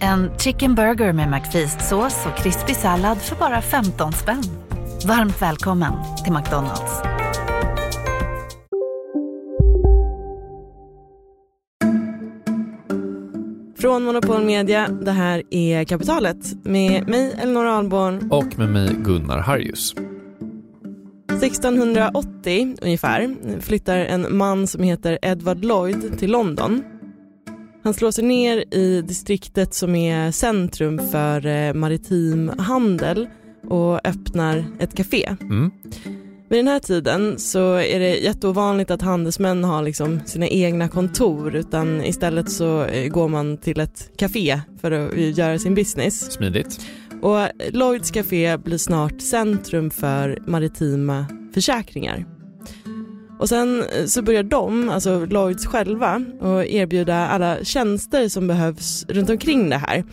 En chicken burger med McFeast-sås och krispig sallad för bara 15 spänn. Varmt välkommen till McDonalds. Från Monopol Media, det här är Kapitalet med mig Elinor Ahlborn. Och med mig Gunnar Harjus. 1680 ungefär flyttar en man som heter Edward Lloyd till London. Han slår sig ner i distriktet som är centrum för eh, maritim handel och öppnar ett café. Mm. Vid den här tiden så är det jätteovanligt att handelsmän har liksom sina egna kontor utan istället så eh, går man till ett café för att göra sin business. Smidigt. Och Lloyds Café blir snart centrum för maritima försäkringar. Och sen eh, så börjar de, alltså Lloyds själva, att erbjuda alla tjänster som behövs runt omkring det här.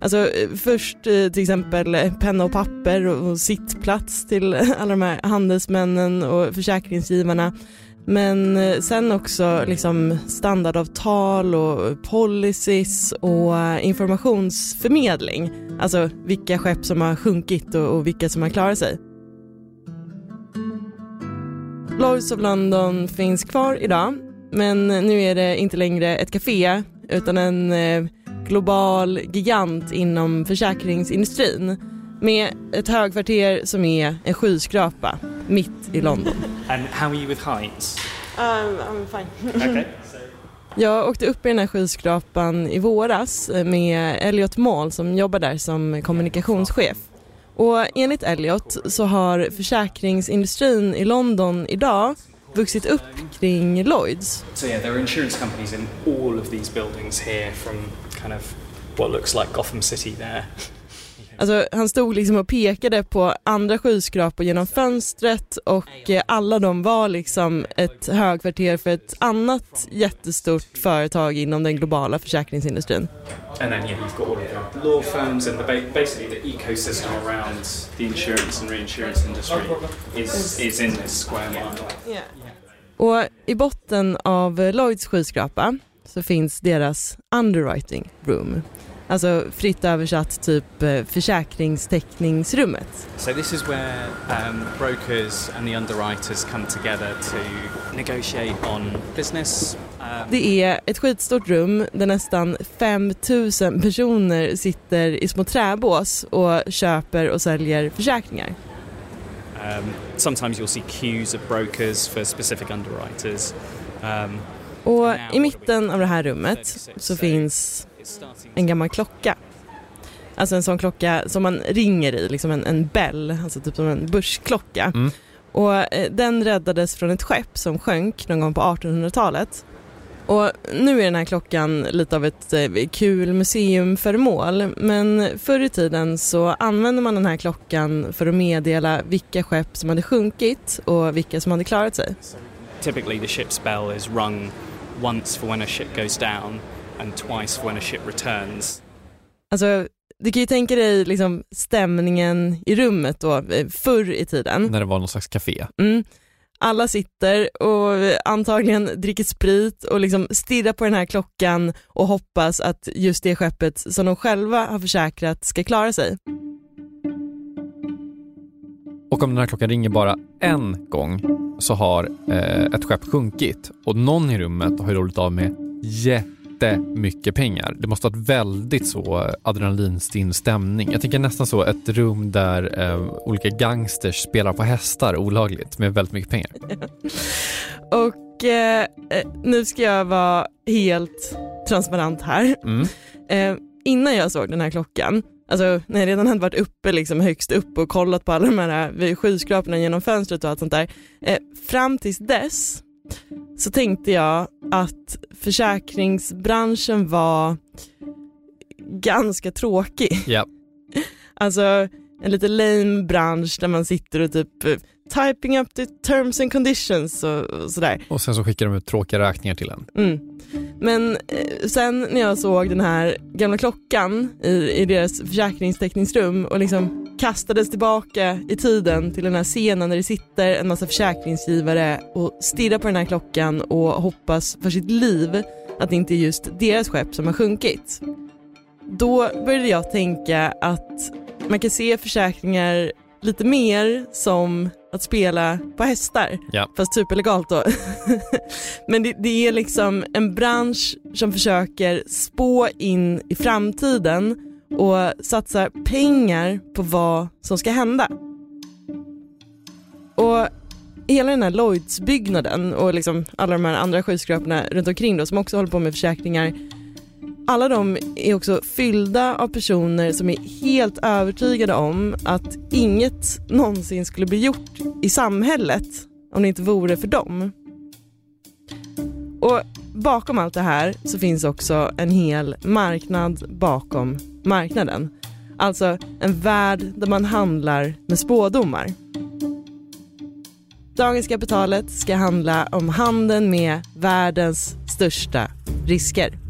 Alltså eh, först eh, till exempel penna och papper och sittplats till alla de här handelsmännen och försäkringsgivarna. Men sen också liksom standardavtal och policies och informationsförmedling. Alltså vilka skepp som har sjunkit och, vilka som har klarat sig. Lloyds of London finns kvar idag, men nu är det inte längre ett café utan en eh, global gigant inom försäkringsindustrin med ett högkvarter som är en skyskrapa mitt i London. And how are you with heights? Um, I'm fine. Okay. Jag åkte upp i den här skyskrapan i våras med Elliot Mall som jobbar där som kommunikationschef. Och enligt Elliot så har försäkringsindustrin i London idag vuxit upp kring Lloyds. So yeah, there are insurance companies in all of these buildings here from kind of what looks like Gotham City there. Alltså, han stod liksom och pekade på andra skyskrapor genom fönstret och eh, alla de var liksom ett högkvarter för ett annat jättestort företag inom den globala försäkringsindustrin. And then yeah, you've got all of the law firms and the basically the ecosystem around the insurance and reinsurance industry is, is in this square mile. Och i botten av Lloyds skyskrapa så finns deras underwriting room. Alltså fritt översatt typ eh, försäkringsteckningsrummet. So this is where um, brokers and the underwriters come together to negotiate on business. Um, Det är ett skitstort rum där nästan 5000 personer sitter i små träbås och köper och säljer försäkringar. Um, sometimes you'll see queues of brokers for specific underwriters. Um, och i mitten av det här rummet så finns en gammal klocka. Alltså en sån klocka som man ringer i, liksom en, en bell, alltså typ som en börsklocka. Mm. Och eh, den räddades från ett skepp som sjönk någon gång på 1800-talet. Och nu är den här klockan lite av ett eh, kul museumföremål men förr i tiden så använde man den här klockan för att meddela vilka skepp som hade sjunkit och vilka som hade klarat sig. typically the ship's bell is rung once for when a ship goes down and twice when a ship returns. Alltså, du kan ju tänka dig liksom stämningen i rummet då, eh, förr i tiden. När det var någon slags café. Mm. Alla sitter och antagligen dricker sprit och liksom stirrar på den här klockan och hoppas att just det skeppet som de själva har försäkrat ska klara sig. Och om den här klockan ringer bara en gång så har eh, ett skepp sjunkit och någon i rummet har ju roligt av med jättemycket pengar. Det måste vara ett väldigt så adrenalinstinn stämning. Jag tänker nästan så ett rum där eh, olika gangsters spelar på hästar olagligt med väldigt mycket pengar. Och eh, nu ska jag vara helt transparent här. Mm. Eh, innan jag såg den här klockan, alltså när jag redan hade varit uppe liksom högst upp och kollat på alla de här eh, skyskraporna genom fönstret och allt sånt där. Eh, fram tills dess så tänkte jag att försäkringsbranschen var ganska tråkig. Ja. Alltså en lite lame bransch där man sitter och typ typing up the terms and conditions och, och sådär. Och sen så skickar de ut tråkiga räkningar till en. Mm. Men eh, sen när jag såg den här gamla klockan i, i deras försäkringsteckningsrum och liksom kastades tillbaka i tiden till den här scenen där det sitter en massa försäkringsgivare och stirrar på den här klockan och hoppas för sitt liv att det inte är just deras skepp som har sjunkit. Då började jag tänka att man kan se försäkringar lite mer som att spela på hästar, Ja. fast superlegalt då. Men det, det är liksom en bransch som försöker spå in i framtiden och satsar pengar på vad som ska hända. Och hela den här Lloyds-byggnaden och liksom alla de här andra skyskraporna runt omkring då, som också håller på med försäkringar alla de är också fyllda av personer som är helt övertygade om att inget någonsin skulle bli gjort i samhället om det inte vore för dem. Och bakom allt det här så finns också en hel marknad bakom marknaden. Alltså en värld där man handlar med spådomar. Dagens kapitalet ska handla om handeln med världens största risker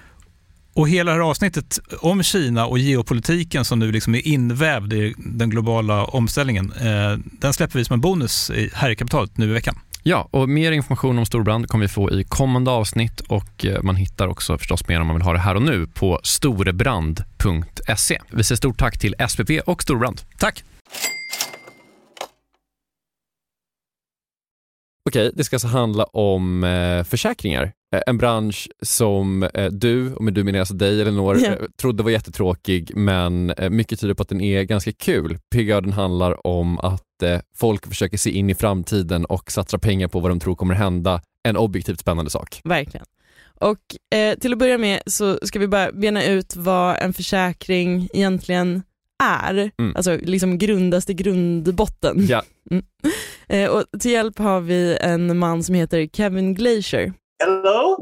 Och hela det här avsnittet om Kina och geopolitiken som nu liksom är invävd i den globala omställningen, eh, den släpper vi som en bonus här i kapitalet nu i veckan. Ja, och mer information om Storbrand kommer vi få i kommande avsnitt och eh, man hittar också förstås mer om man vill ha det här och nu på storebrand.se. Vi säger stort tack till SPP och Storbrand. Tack! Okej, det ska alltså handla om eh, försäkringar. Eh, en bransch som eh, du, och med du menar jag alltså dig Elinor, eh, trodde var jättetråkig men eh, mycket tyder på att den är ganska kul. Pigga den handlar om att folk försöker se in i framtiden och satsa pengar på vad de tror kommer hända. En objektivt spännande sak. Verkligen. Och eh, till att börja med så ska vi bara bena ut vad en försäkring egentligen är. Mm. Alltså liksom grundaste grundbotten. Ja. Mm. Eh, och till hjälp har vi en man som heter Kevin Glacier. Hello?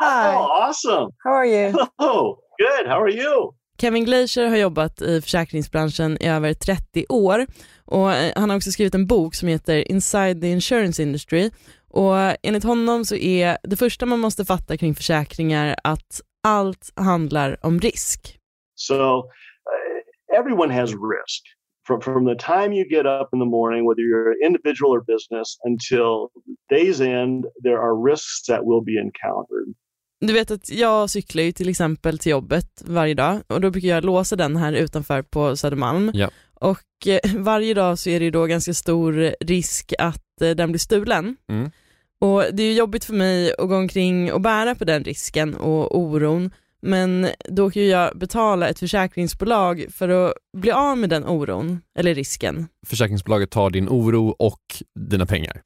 Hi, Oh, awesome. how are you? Hello. Good. How are you? Kevin Glacier har jobbat i försäkringsbranschen i över 30 år och eh, han har också skrivit en bok som heter Inside the Insurance Industry och enligt honom så är det första man måste fatta kring försäkringar att allt handlar om risk. So, uh, everyone has risk. From, from the time you get up in the morning, whether you're an individual or business, until day's end, there are risks that will be encountered. Du vet att jag cyklar ju till exempel till jobbet varje dag och då brukar jag låsa den här utanför på Södermalm. Ja. Och eh, varje dag så är det ju då ganska stor risk att eh, den blir stulen. Mm. Och det är ju jobbigt för mig att gå omkring och bära på den risken och oron. Men då kan ju jag betala ett försäkringsbolag för att bli av med den oron, eller risken. Försäkringsbolaget tar din oro och dina pengar.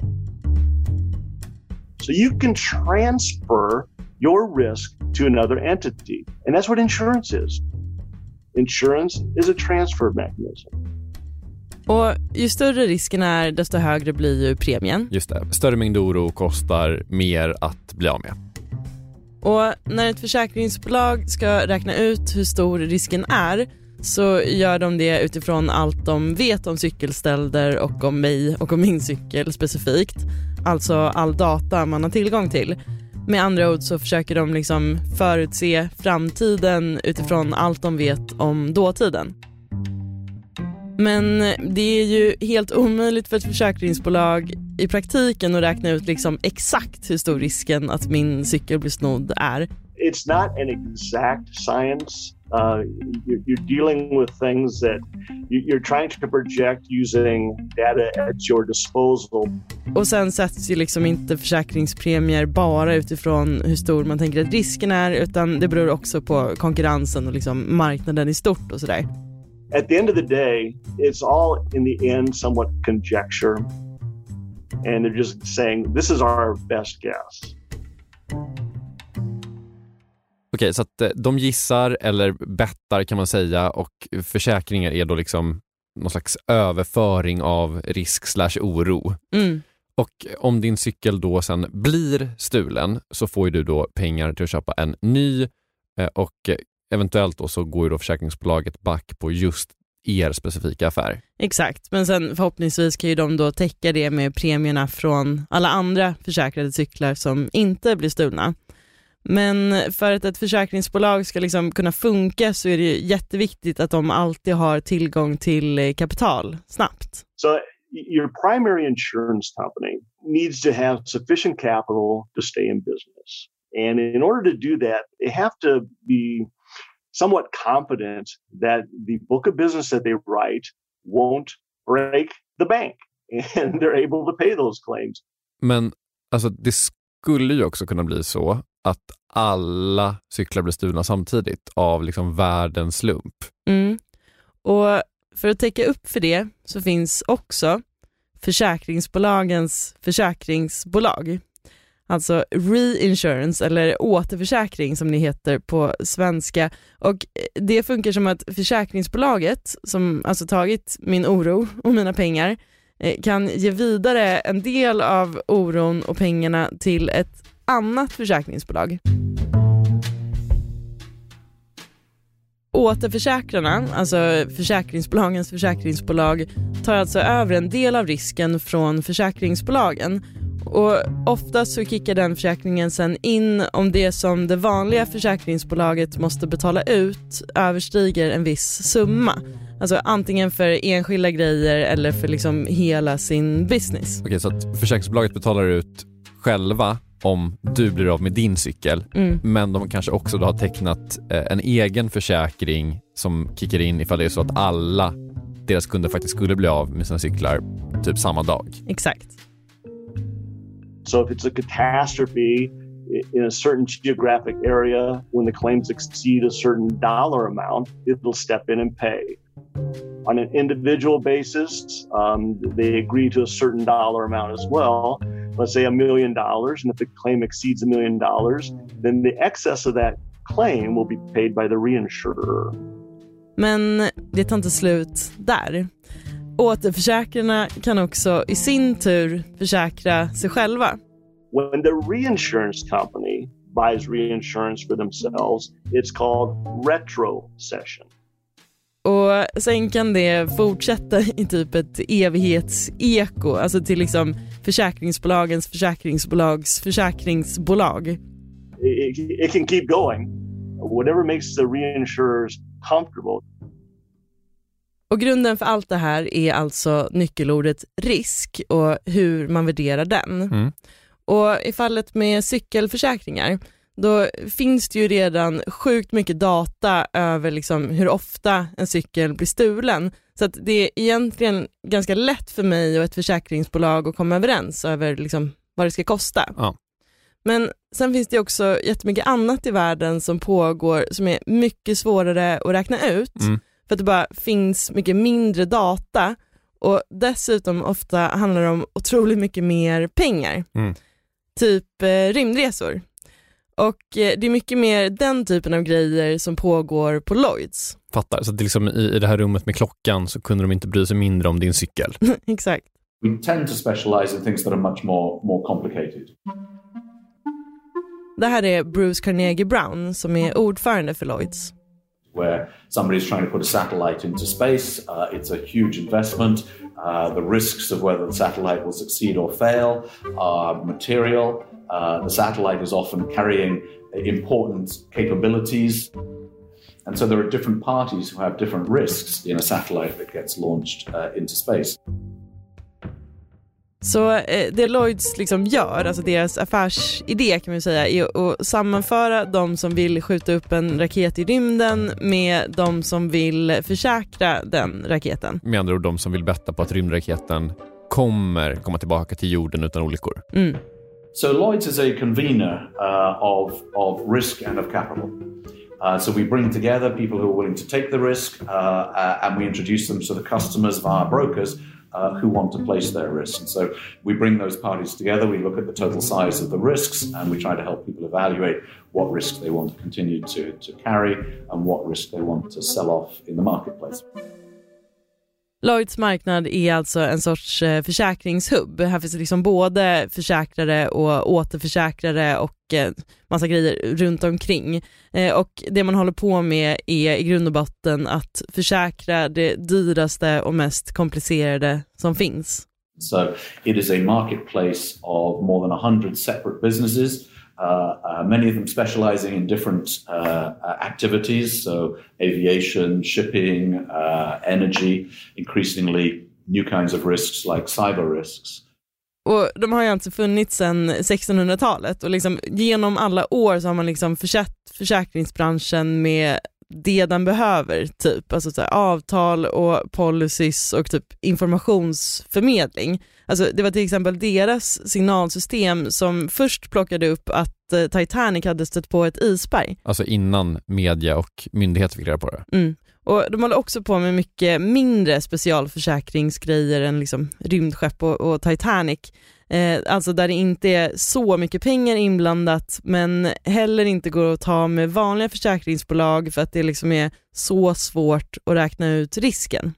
So, you can transfer your risk to another entity. And that's what insurance is. Insurance is a transfer mechanism. Och ju större risken är, desto högre blir ju premien. Just det. Större mängd oro kostar mer att bli av med. Och när ett försäkringsbolag ska räkna ut hur stor risken är så gör de det utifrån allt de vet om cykelstölder och om mig och om min cykel specifikt. Alltså all data man har tillgång till. Med andra ord så försöker de liksom förutse framtiden utifrån allt de vet om dåtiden. Men det är ju helt omöjligt för ett försäkringsbolag i praktiken att räkna ut liksom exakt hur stor risken att min cykel blir snodd är. It's not an exact science. Uh, you're, you're, dealing with things that you're trying to project using data at your disposal. Och sen sätts ju liksom inte försäkringspremier bara utifrån hur stor man tänker att risken är utan det beror också på konkurrensen och liksom marknaden i stort och sådär. At the end of the day, it's all in the end somewhat conjecture. And they're just saying this is our best guess. Okej, så att eh, de gissar eller bettar kan man säga och försäkringar är då liksom någon slags överföring av risk slash oro. Mm. Och om din cykel då sen blir stulen så får du då pengar till att köpa en ny eh, och eventuellt då så går ju då försäkringsbolaget back på just er specifika affär. Exakt, men sen förhoppningsvis kan ju de då täcka det med premierna från alla andra försäkrade cyklar som inte blir stulna. Men för att ett försäkringsbolag ska liksom kunna funka så är det jätteviktigt att de alltid har tillgång till eh, kapital snabbt. So your primary insurance company needs to have sufficient capital to stay in business. And in order to do that, they have to be somewhat confident that the book of business that they write won't break the bank and they're able to pay those claims. Men alltså det skulle ju också kunna bli så att alla cyklar blir stulna samtidigt av liksom världens slump. Mm. Och för att täcka upp för det så finns också försäkringsbolagens försäkringsbolag. Alltså reinsurance eller återförsäkring som det heter på svenska. Och eh, det funkar som att försäkringsbolaget som alltså tagit min oro och mina pengar eh, kan ge vidare en del av oron och pengarna till ett annat försäkringsbolag. Återförsäkrarna, alltså försäkringsbolagens försäkringsbolag, tar alltså över en del av risken från försäkringsbolagen och oftast så kickar den försäkringen sen in om det som det vanliga försäkringsbolaget måste betala ut överstiger en viss summa. Alltså antingen för enskilda grejer eller för liksom hela sin business. Okej, så att försäkringsbolaget betalar ut själva om du blir av med din cykel, mm. men de kanske också då har tecknat eh, en egen försäkring som kickar in ifall det är så att alla deras kunder faktiskt skulle bli av med sina cyklar typ samma dag. Exakt. So if it's a catastrophe in a certain geographic area, when the claims exceed a certain dollar amount, it'll step in and pay. On an individual basis, um, they agree to a certain dollar amount as well. Let's say a million dollars, and if the claim exceeds a million dollars, then the excess of that claim will be paid by the reinsurer. Men det tar inte slut där. Återförsäkrarna kan också i sin tur försäkra sig själva. When the reinsurance company buys reinsurance for themselves, it's called retrocession. Och sen kan det fortsätta i typ ett evighetseko, alltså till liksom försäkringsbolagens försäkringsbolags försäkringsbolag. It, it can keep going. Whatever makes the reinsurers comfortable. Och grunden för allt det här är alltså nyckelordet risk och hur man värderar den. Mm. Och i fallet med cykelförsäkringar, då finns det ju redan sjukt mycket data över liksom hur ofta en cykel blir stulen. Så att det är egentligen ganska lätt för mig och ett försäkringsbolag att komma överens över liksom vad det ska kosta. Ja. Men sen finns det också jättemycket annat i världen som pågår som är mycket svårare att räkna ut. Mm. För att det bara finns mycket mindre data och dessutom ofta handlar det om otroligt mycket mer pengar. Mm. Typ eh, rymdresor. Och eh, det är mycket mer den typen av grejer som pågår på Lloyds. Fattar. Så att det liksom i, i det här rummet med klockan så kunde de inte bry sig mindre om din cykel. Exakt. We tend to specialize in things that are much more, more complicated. Det här är Bruce Carnegie Brown som är ordförande för Lloyds. Where somebody's trying to put a satellite into space. Uh, it's a huge investment. Uh, the risks of whether the satellite will succeed or fail are material. Uh, the satellite is often carrying important capabilities. And so there are different parties who have different risks in a satellite that gets launched uh, into space. Så eh, det Lloyds liksom gör, alltså deras affärsidé kan man säga, är att sammanföra de som vill skjuta upp en raket i rymden med de som vill försäkra den raketen. Med andra ord de som vill betta på att rymdraketen kommer komma tillbaka till jorden utan olyckor. Mm. So Lloyds is a convener uh, of, of risk and of capital. Uh, so we bring together people who are willing to take the risk uh, uh and we introduce them to the customers via brokers uh, who want to place their risks. And so we bring those parties together, we look at the total size of the risks, and we try to help people evaluate what risks they want to continue to, to carry and what risk they want to sell off in the marketplace. Lloyds marknad är alltså en sorts eh, försäkringshubb. Här finns det liksom både försäkrare och återförsäkrare och eh, massa grejer runt omkring. Eh, och det man håller på med är i grund och botten att försäkra det dyraste och mest komplicerade som finns. So it is a marketplace of more than 100 separate businesses Uh, uh, many of them specializing in different uh, uh activities, so aviation, shipping, uh, energy, increasingly new kinds of risks like cyber risks. Och de har ju alltså funnits sedan 1600-talet och liksom genom alla år så har man liksom försett försäkringsbranschen med det den behöver, typ alltså så här, avtal och policies och typ informationsförmedling. Alltså, det var till exempel deras signalsystem som först plockade upp att eh, Titanic hade stött på ett isberg. Alltså innan media och myndigheter fick reda på det? Mm. Och de håller också på med mycket mindre specialförsäkringsgrejer än liksom rymdskepp och, och Titanic. Eh, alltså där det inte är så mycket pengar inblandat men heller inte går att ta med vanliga försäkringsbolag för att det liksom är så svårt att räkna ut risken.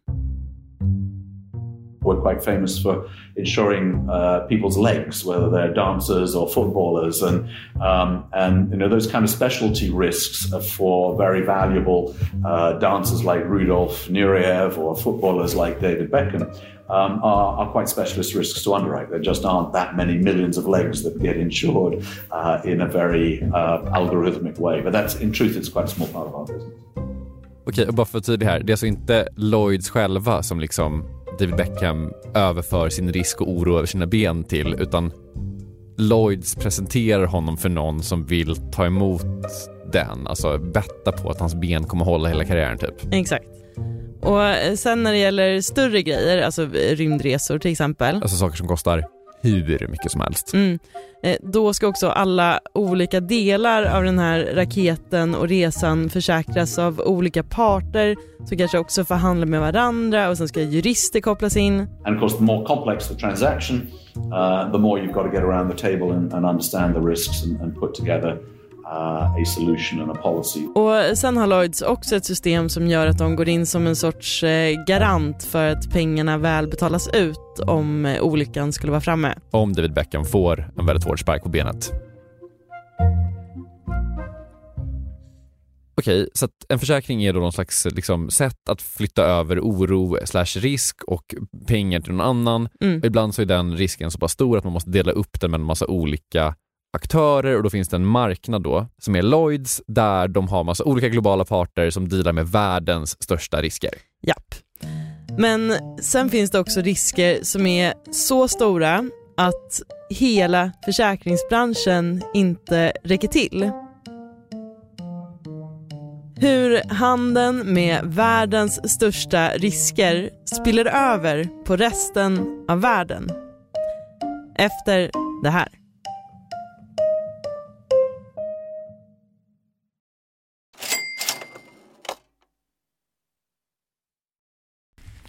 We're quite famous for insuring uh, people's legs, whether they're dancers or footballers, and um, and you know those kind of specialty risks for very valuable uh, dancers like Rudolf Nureyev or footballers like David Beckham. Um, are, are, quite specialist risks to underwrite. There just aren't that many millions of legs that get insured uh, in a very uh, algorithmic way. But that's, in truth, it's quite a small part of our business. Och bara för att här. Det är alltså inte Lloyds själva som liksom David Beckham överför sin risk och oro över sina ben till, utan Lloyds presenterar honom för någon som vill ta emot den, alltså betta på att hans ben kommer hålla hela karriären typ. Exakt. Och sen när det gäller större grejer, alltså rymdresor till exempel. Alltså saker som kostar hur mycket som helst. Mm. Eh, då ska också alla olika delar av den här raketen och resan försäkras av olika parter som kanske också förhandlar med varandra och sen ska jurister kopplas in. And of course the more complex the transaction, uh, the more you've got to get around the table and, and understand the risks and, and put together a solution and a policy. Och sen har Lloyds också ett system som gör att de går in som en sorts eh, garant för att pengarna väl betalas ut om eh, olyckan skulle vara framme. Om David Beckham får en väldigt hård spark på benet. Okej, så en försäkring är då någon slags liksom, sätt att flytta över oro slash risk och pengar till någon annan. Mm. Ibland så är den risken så pass stor att man måste dela upp den med en massa olika aktörer och då finns det en marknad då som är Lloyds där de har massa olika globala parter som dealar med världens största risker. Japp. Men sen finns det också risker som är så stora att hela försäkringsbranschen inte räcker till. Hur handeln med världens största risker spiller över på resten av världen. Efter det här.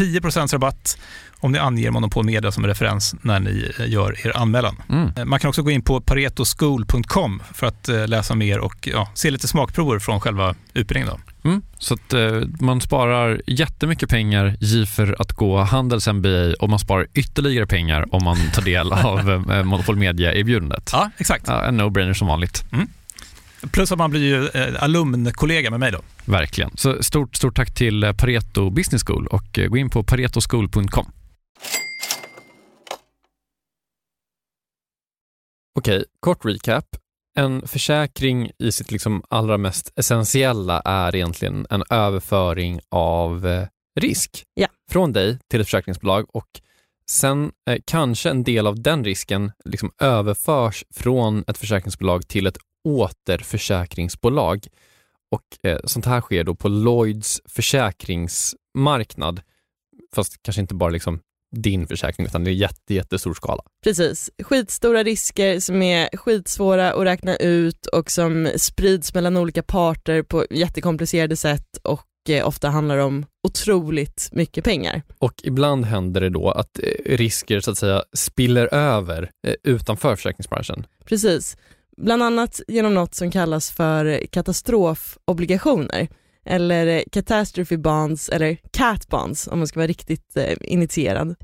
10% rabatt om ni anger Monopol Media som referens när ni eh, gör er anmälan. Mm. Eh, Man kan också gå in på paretoschool.com för att eh, läsa mer och ja, se lite smakprover från själva utbildningen. Då. Mm. Så att eh, man sparar jättemycket pengar för att gå Handels MBA och man sparar ytterligare pengar om man tar del av eh, Monopol Media-erbjudandet. Ja, exakt. Ja, en no-brainer som vanligt. Plus att man blir ju eh, alumnkollega med mig då. Verkligen. Så stort, stort tack till eh, Pareto Business School och eh, gå in på paretoschool.com. Okej, kort recap. En försäkring i sitt liksom allra mest essentiella är egentligen en överföring av risk Ja. från dig till ett försäkringsbolag och sen eh, kanske en del av den risken liksom överförs från ett försäkringsbolag till ett återförsäkringsbolag. Och eh, sånt här sker då på Lloyds försäkringsmarknad, fast kanske inte bara liksom din försäkring, utan det är jätte, jättestor skala. Precis. Skitstora risker som är skitsvåra att räkna ut och som sprids mellan olika parter på jättekomplicerade sätt och eh, ofta handlar om otroligt mycket pengar. Och ibland händer det då att eh, risker så att säga spiller över eh, utanför försäkringsbranschen. Precis. Bland annat genom något som kallas för katastrofobligationer eller catastrophe bonds eller cat bonds om man ska vara riktigt eh, initierad.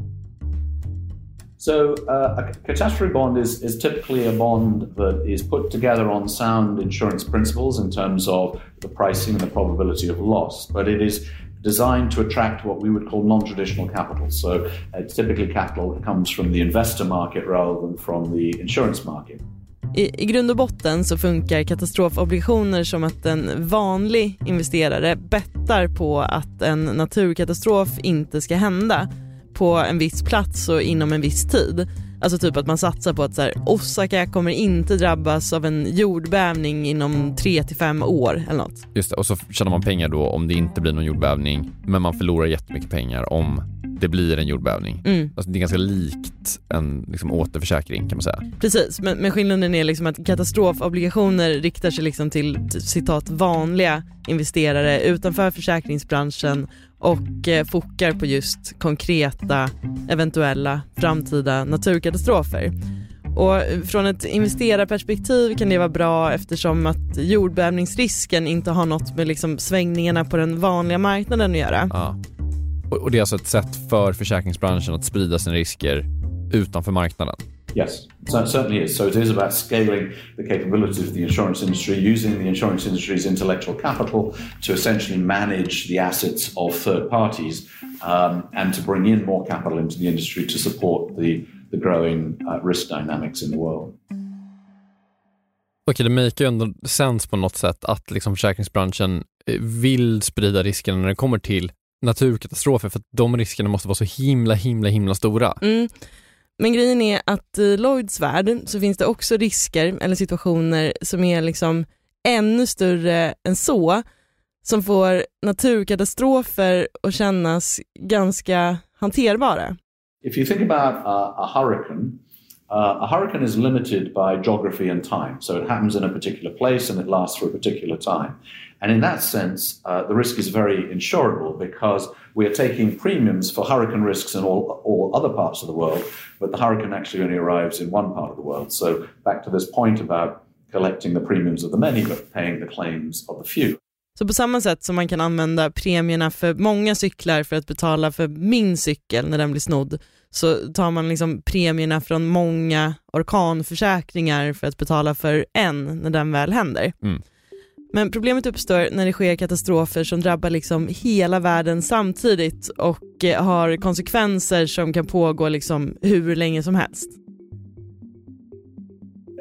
So uh, a catastrophe bond is, is typically a bond that is put together on sound insurance principles in terms of the pricing and the probability of loss, but it is designed to attract what we would call non-traditional capital. So it's typically capital that comes from the investor market rather than from the insurance market. I, I grund och botten så funkar katastrofobligationer som att en vanlig investerare bettar på att en naturkatastrof inte ska hända på en viss plats och inom en viss tid. Alltså typ att man satsar på att så här, Osaka kommer inte drabbas av en jordbävning inom 3 till 5 år eller något. Just det, och så tjänar man pengar då om det inte blir någon jordbävning, men man förlorar jättemycket pengar om det blir en jordbävning. Mm. Alltså det är ganska likt en liksom, återförsäkring kan man säga. Precis, men, men skillnaden är liksom att katastrofobligationer riktar sig liksom till citat vanliga investerare utanför försäkringsbranschen och eh, fokar på just konkreta eventuella framtida naturkatastrofer. Och eh, från ett investerarperspektiv kan det vara bra eftersom att jordbävningsrisken inte har något med liksom svängningarna på den vanliga marknaden att göra. Ja. Och det är alltså ett sätt för försäkringsbranschen att sprida sina risker utanför marknaden. Yes, so it certainly is. So it is about scaling the capabilities of the insurance industry, using the insurance industry's intellectual capital to essentially manage the assets of third parties um, and to bring in more capital into the industry to support the, the growing uh, risk dynamics in the world. Okej, det make ju ändå sens på något sätt att liksom försäkringsbranschen eh, vill sprida riskerna när det kommer till naturkatastrofer för att de riskerna måste vara så himla, himla, himla stora. Mm. Men grejen är att i Lloyds värld så finns det också risker eller situationer som är liksom ännu större än så, som får naturkatastrofer att kännas ganska hanterbara. If you think about a, a hurricane, uh, a hurricane is limited by geography and time. So it happens in a particular place and it lasts for a particular time. And in that sense, uh, the risk is very insurable because we are taking premiums for hurricane risks in all, all other parts of the world, but the hurricane actually only arrives in one part of the world. So back to this point about collecting the premiums of the many but paying the claims of the few. Så på samma sätt som man kan använda premierna för många cyklar för att betala för min cykel när den blir snodd, så tar man liksom premierna från många orkanförsäkringar för att betala för en när den väl händer. Mm. Men problemet uppstår när det sker katastrofer som drabbar liksom hela världen samtidigt och eh, har konsekvenser som kan pågå liksom hur länge som helst.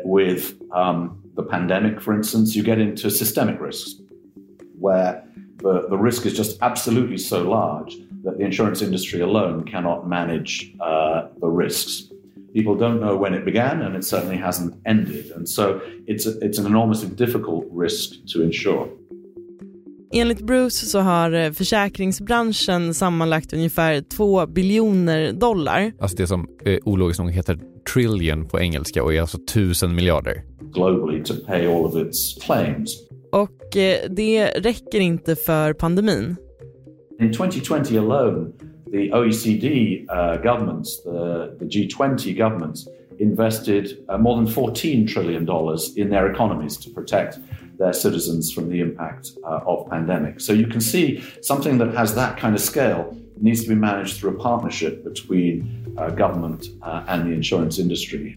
With um, the pandemic, for instance, you get into systemic risks where the, the risk is just absolutely so large that the insurance industry alone cannot manage uh, the risks. People don't know when it began, and it certainly hasn't ended. And so it's, a, it's an enormously difficult risk to insure. Enligt Bruce så har eh, försäkringsbranschen sammanlagt ungefär 2 biljoner dollar. Alltså det som eh, ologiskt nog heter trillion på engelska och är alltså tusen miljarder. globally to pay all of its claims. Och eh, det räcker inte för pandemin. In 2020 alone, the OECD uh, governments, the, the G20 governments, invested uh, more than $14 trillion in their economies to protect their citizens from the impact uh, of pandemic. So you can see something that has that kind of scale needs to be managed through a partnership between uh, government uh, and the insurance industry.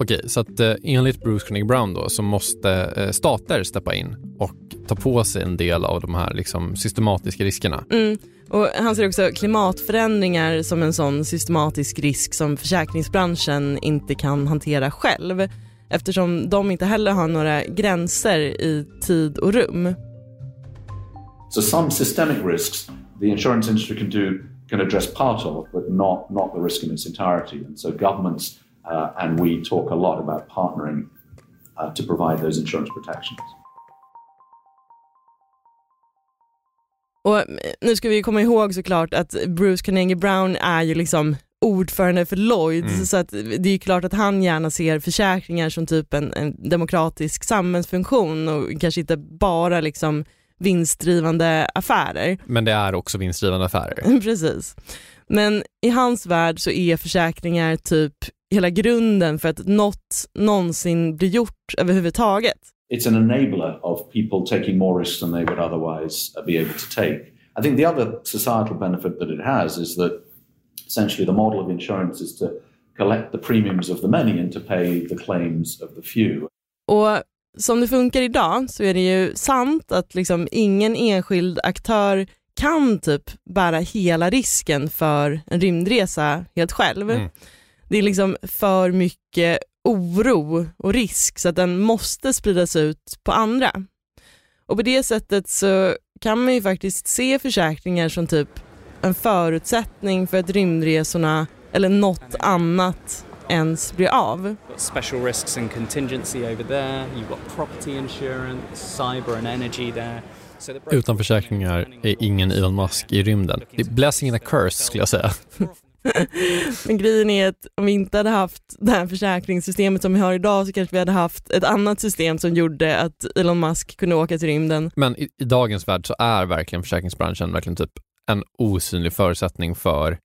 Okej, så att eh, enligt Bruce Carnegie Brown då så måste eh, stater steppa in och ta på sig en del av de här liksom, systematiska riskerna. Mm. Och han ser också klimatförändringar som en sån systematisk risk som försäkringsbranschen inte kan hantera själv eftersom de inte heller har några gränser i tid och rum. So some systemic risks the insurance industry can do can address part of, but not not the risk in its entirety. And so governments uh, and we talk a lot about partnering uh, to provide those insurance protections. Och nu ska vi komma ihåg såklart att Bruce Carnegie Brown är ju liksom ordförande för Lloyds Mm. så att det är ju klart att han gärna ser försäkringar som typ en, en demokratisk samhällsfunktion och kanske inte bara liksom vinstdrivande affärer. Men det är också vinstdrivande affärer. Precis. Men i hans värld så är försäkringar typ hela grunden för att något någonsin blir gjort överhuvudtaget. It's an enabler of people taking more risks than they would otherwise uh, be able to take. I think the other societal benefit that it has is that essentially the model of insurance is to collect the premiums of the many and to pay the claims of the few. Och som det funkar idag så är det ju sant att liksom ingen enskild aktör kan typ bära hela risken för en rymdresa helt själv. Mm. Det är liksom för mycket oro och risk så att den måste spridas ut på andra. Och på det sättet så kan man ju faktiskt se försäkringar som typ en förutsättning för att rymdresorna eller något annat ens blir av. special risks and contingency over there. You've got property insurance, cyber and energy there. Utan försäkringar är ingen Elon Musk i rymden. Det är blessing and a curse skulle jag säga. Men grejen är att om vi inte hade haft det här försäkringssystemet som vi har idag så kanske vi hade haft ett annat system som gjorde att Elon Musk kunde åka till rymden. Men i, i dagens värld så är verkligen försäkringsbranschen verkligen typ en osynlig förutsättning för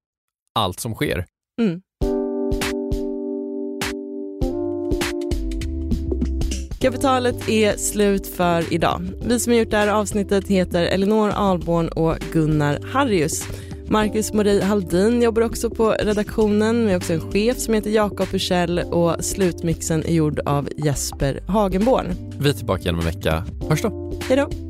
allt som sker. Mm. Kapitalet är slut för idag. Vi som har gjort det här avsnittet heter Elinor Alborn och Gunnar Harrius. Marcus Mori Haldin jobbar också på redaktionen. Vi har också en chef som heter Jakob Hursell och slutmixen är gjord av Jesper Hagenborn. Vi är tillbaka igen om en vecka. Hörs då! Hej då!